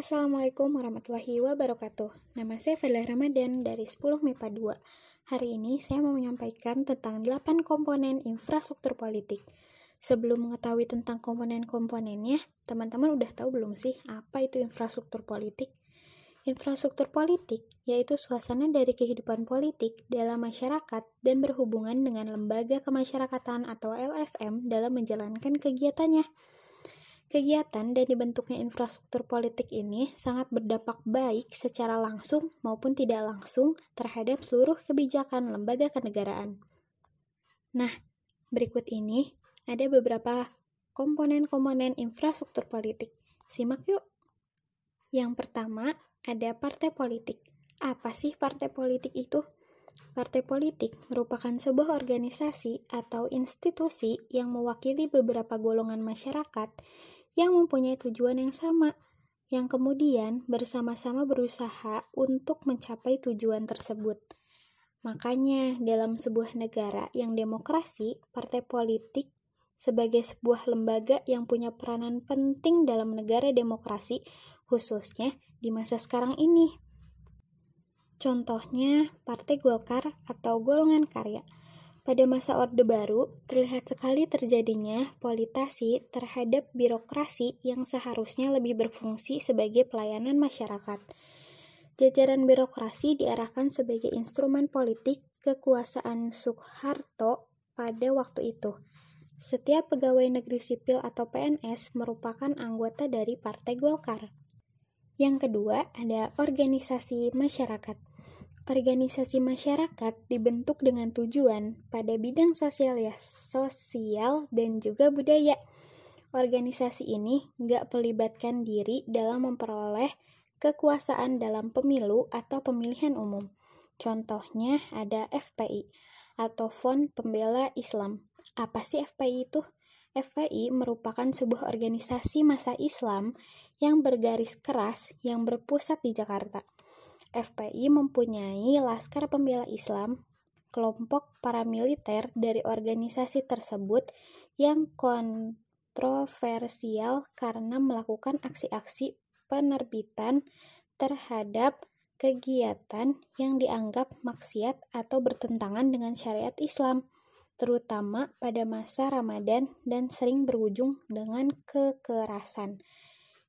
Assalamualaikum warahmatullahi wabarakatuh. Nama saya Fadla Ramadan dari 10 MIPA 2. Hari ini saya mau menyampaikan tentang 8 komponen infrastruktur politik. Sebelum mengetahui tentang komponen-komponennya, teman-teman udah tahu belum sih apa itu infrastruktur politik? Infrastruktur politik yaitu suasana dari kehidupan politik dalam masyarakat dan berhubungan dengan lembaga kemasyarakatan atau LSM dalam menjalankan kegiatannya. Kegiatan dan dibentuknya infrastruktur politik ini sangat berdampak baik secara langsung maupun tidak langsung terhadap seluruh kebijakan lembaga kenegaraan. Nah, berikut ini ada beberapa komponen-komponen infrastruktur politik. Simak yuk. Yang pertama, ada partai politik. Apa sih partai politik itu? Partai politik merupakan sebuah organisasi atau institusi yang mewakili beberapa golongan masyarakat yang mempunyai tujuan yang sama, yang kemudian bersama-sama berusaha untuk mencapai tujuan tersebut. Makanya, dalam sebuah negara yang demokrasi, partai politik sebagai sebuah lembaga yang punya peranan penting dalam negara demokrasi, khususnya di masa sekarang ini. Contohnya, Partai Golkar atau Golongan Karya pada masa Orde Baru, terlihat sekali terjadinya politisi terhadap birokrasi yang seharusnya lebih berfungsi sebagai pelayanan masyarakat. Jajaran birokrasi diarahkan sebagai instrumen politik kekuasaan Soeharto pada waktu itu. Setiap pegawai negeri sipil atau PNS merupakan anggota dari Partai Golkar. Yang kedua, ada organisasi masyarakat. Organisasi masyarakat dibentuk dengan tujuan pada bidang sosial ya, sosial dan juga budaya. Organisasi ini nggak melibatkan diri dalam memperoleh kekuasaan dalam pemilu atau pemilihan umum. Contohnya ada FPI atau Fond Pembela Islam. Apa sih FPI itu? FPI merupakan sebuah organisasi masa Islam yang bergaris keras yang berpusat di Jakarta. FPI mempunyai Laskar Pembela Islam, kelompok paramiliter dari organisasi tersebut yang kontroversial karena melakukan aksi-aksi penerbitan terhadap kegiatan yang dianggap maksiat atau bertentangan dengan syariat Islam, terutama pada masa Ramadan dan sering berujung dengan kekerasan.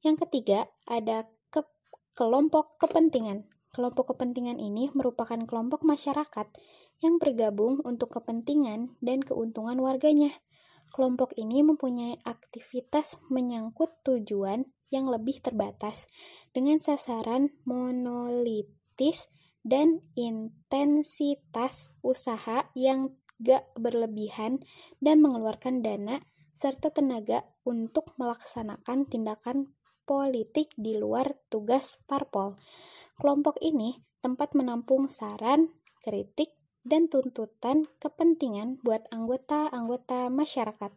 Yang ketiga, ada ke kelompok kepentingan. Kelompok kepentingan ini merupakan kelompok masyarakat yang bergabung untuk kepentingan dan keuntungan warganya. Kelompok ini mempunyai aktivitas menyangkut tujuan yang lebih terbatas dengan sasaran monolitis dan intensitas usaha yang gak berlebihan dan mengeluarkan dana serta tenaga untuk melaksanakan tindakan politik di luar tugas parpol. Kelompok ini tempat menampung saran, kritik, dan tuntutan kepentingan buat anggota-anggota masyarakat.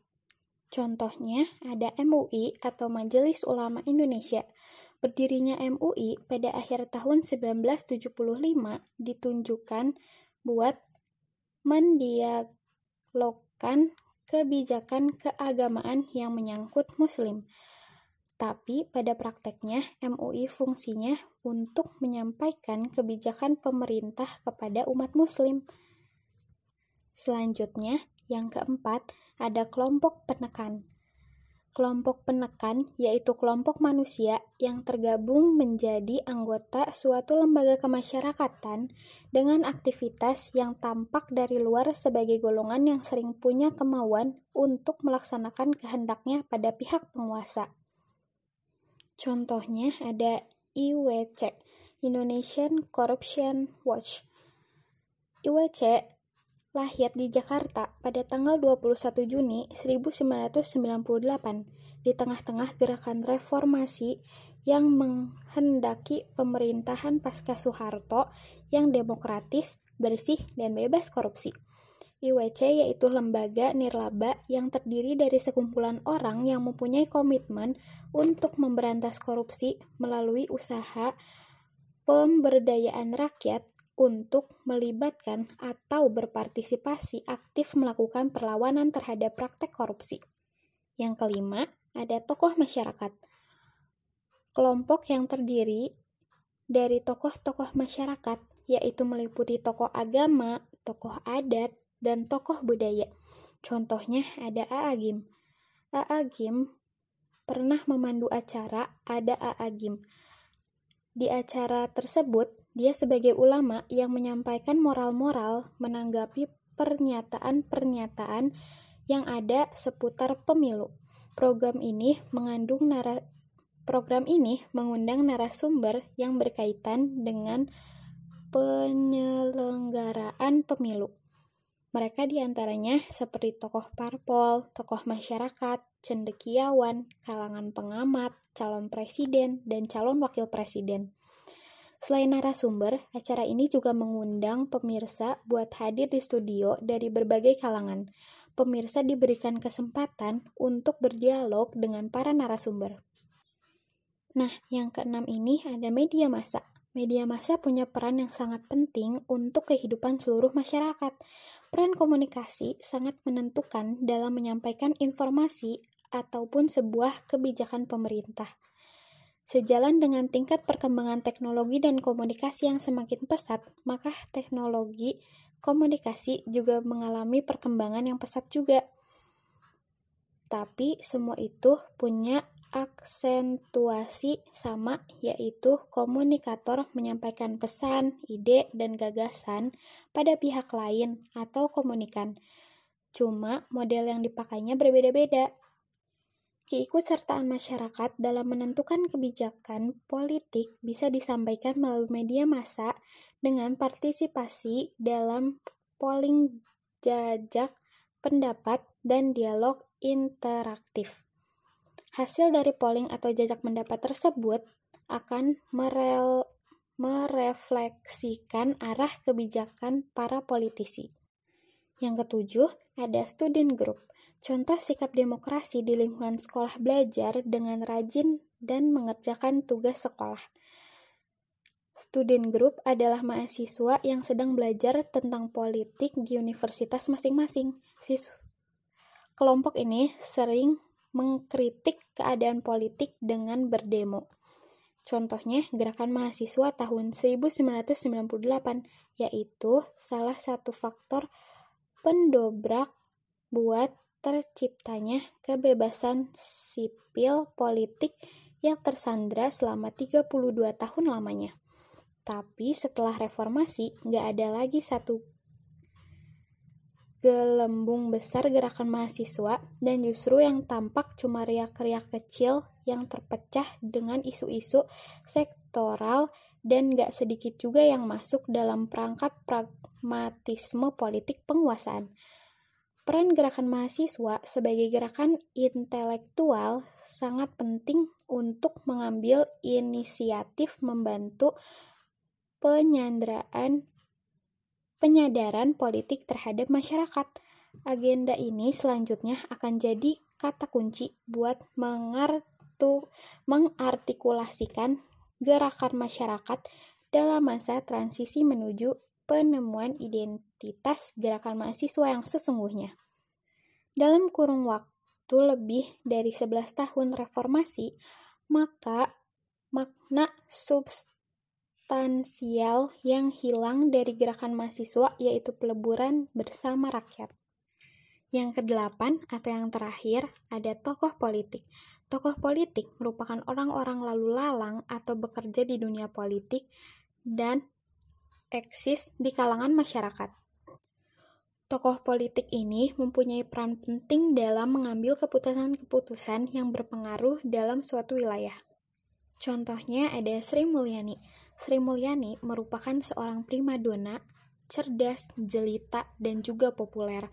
Contohnya ada MUI atau Majelis Ulama Indonesia. Berdirinya MUI pada akhir tahun 1975 ditunjukkan buat mendialogkan kebijakan keagamaan yang menyangkut muslim. Tapi pada prakteknya, MUI fungsinya untuk menyampaikan kebijakan pemerintah kepada umat muslim. Selanjutnya, yang keempat, ada kelompok penekan. Kelompok penekan yaitu kelompok manusia yang tergabung menjadi anggota suatu lembaga kemasyarakatan dengan aktivitas yang tampak dari luar sebagai golongan yang sering punya kemauan untuk melaksanakan kehendaknya pada pihak penguasa. Contohnya ada IWC, Indonesian Corruption Watch. IWC lahir di Jakarta pada tanggal 21 Juni 1998 di tengah-tengah gerakan reformasi yang menghendaki pemerintahan pasca Soeharto yang demokratis, bersih, dan bebas korupsi. IWC yaitu lembaga nirlaba yang terdiri dari sekumpulan orang yang mempunyai komitmen untuk memberantas korupsi melalui usaha pemberdayaan rakyat untuk melibatkan atau berpartisipasi aktif melakukan perlawanan terhadap praktek korupsi. Yang kelima, ada tokoh masyarakat. kelompok yang terdiri dari tokoh-tokoh masyarakat, yaitu meliputi tokoh agama, tokoh adat, dan tokoh budaya. Contohnya ada Aagim. Aagim pernah memandu acara ada Aagim. Di acara tersebut, dia sebagai ulama yang menyampaikan moral-moral menanggapi pernyataan-pernyataan yang ada seputar pemilu. Program ini mengandung nara program ini mengundang narasumber yang berkaitan dengan penyelenggaraan pemilu. Mereka di antaranya seperti tokoh parpol, tokoh masyarakat, cendekiawan, kalangan pengamat, calon presiden, dan calon wakil presiden. Selain narasumber, acara ini juga mengundang pemirsa buat hadir di studio dari berbagai kalangan. Pemirsa diberikan kesempatan untuk berdialog dengan para narasumber. Nah, yang keenam ini ada media massa. Media massa punya peran yang sangat penting untuk kehidupan seluruh masyarakat. Peran komunikasi sangat menentukan dalam menyampaikan informasi ataupun sebuah kebijakan pemerintah. Sejalan dengan tingkat perkembangan teknologi dan komunikasi yang semakin pesat, maka teknologi komunikasi juga mengalami perkembangan yang pesat juga. Tapi semua itu punya aksentuasi sama yaitu komunikator menyampaikan pesan, ide, dan gagasan pada pihak lain atau komunikan. Cuma model yang dipakainya berbeda-beda. Keikutsertaan masyarakat dalam menentukan kebijakan politik bisa disampaikan melalui media massa dengan partisipasi dalam polling jajak pendapat dan dialog interaktif. Hasil dari polling atau jajak pendapat tersebut akan merel merefleksikan arah kebijakan para politisi. Yang ketujuh, ada student group. Contoh sikap demokrasi di lingkungan sekolah belajar dengan rajin dan mengerjakan tugas sekolah. Student group adalah mahasiswa yang sedang belajar tentang politik di universitas masing-masing. Kelompok ini sering mengkritik keadaan politik dengan berdemo. Contohnya gerakan mahasiswa tahun 1998, yaitu salah satu faktor pendobrak buat terciptanya kebebasan sipil politik yang tersandra selama 32 tahun lamanya. Tapi setelah reformasi, nggak ada lagi satu gelembung besar gerakan mahasiswa dan justru yang tampak cuma riak-riak kecil yang terpecah dengan isu-isu sektoral dan gak sedikit juga yang masuk dalam perangkat pragmatisme politik penguasaan. Peran gerakan mahasiswa sebagai gerakan intelektual sangat penting untuk mengambil inisiatif membantu penyanderaan penyadaran politik terhadap masyarakat. Agenda ini selanjutnya akan jadi kata kunci buat mengartu, mengartikulasikan gerakan masyarakat dalam masa transisi menuju penemuan identitas gerakan mahasiswa yang sesungguhnya. Dalam kurung waktu lebih dari 11 tahun reformasi, maka makna substansi substansial yang hilang dari gerakan mahasiswa yaitu peleburan bersama rakyat. Yang kedelapan atau yang terakhir ada tokoh politik. Tokoh politik merupakan orang-orang lalu lalang atau bekerja di dunia politik dan eksis di kalangan masyarakat. Tokoh politik ini mempunyai peran penting dalam mengambil keputusan-keputusan yang berpengaruh dalam suatu wilayah. Contohnya ada Sri Mulyani. Sri Mulyani merupakan seorang primadona, cerdas, jelita, dan juga populer.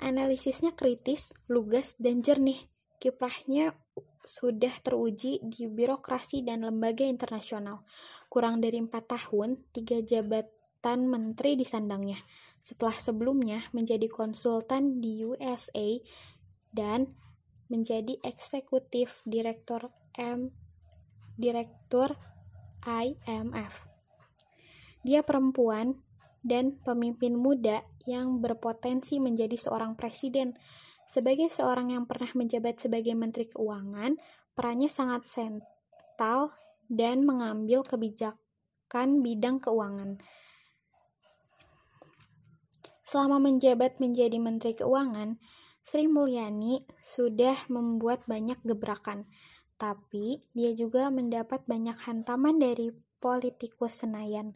Analisisnya kritis, lugas, dan jernih. Kiprahnya sudah teruji di birokrasi dan lembaga internasional. Kurang dari empat tahun, tiga jabatan menteri disandangnya. Setelah sebelumnya menjadi konsultan di USA dan menjadi eksekutif direktur M direktur IMF. Dia perempuan dan pemimpin muda yang berpotensi menjadi seorang presiden. Sebagai seorang yang pernah menjabat sebagai Menteri Keuangan, perannya sangat fiskal dan mengambil kebijakan bidang keuangan. Selama menjabat menjadi Menteri Keuangan, Sri Mulyani sudah membuat banyak gebrakan, tapi dia juga mendapat banyak hantaman dari politikus Senayan.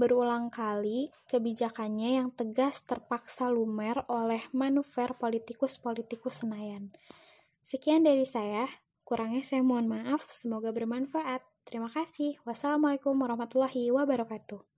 Berulang kali, kebijakannya yang tegas terpaksa lumer oleh manuver politikus-politikus Senayan. Sekian dari saya, kurangnya saya mohon maaf, semoga bermanfaat. Terima kasih. Wassalamualaikum warahmatullahi wabarakatuh.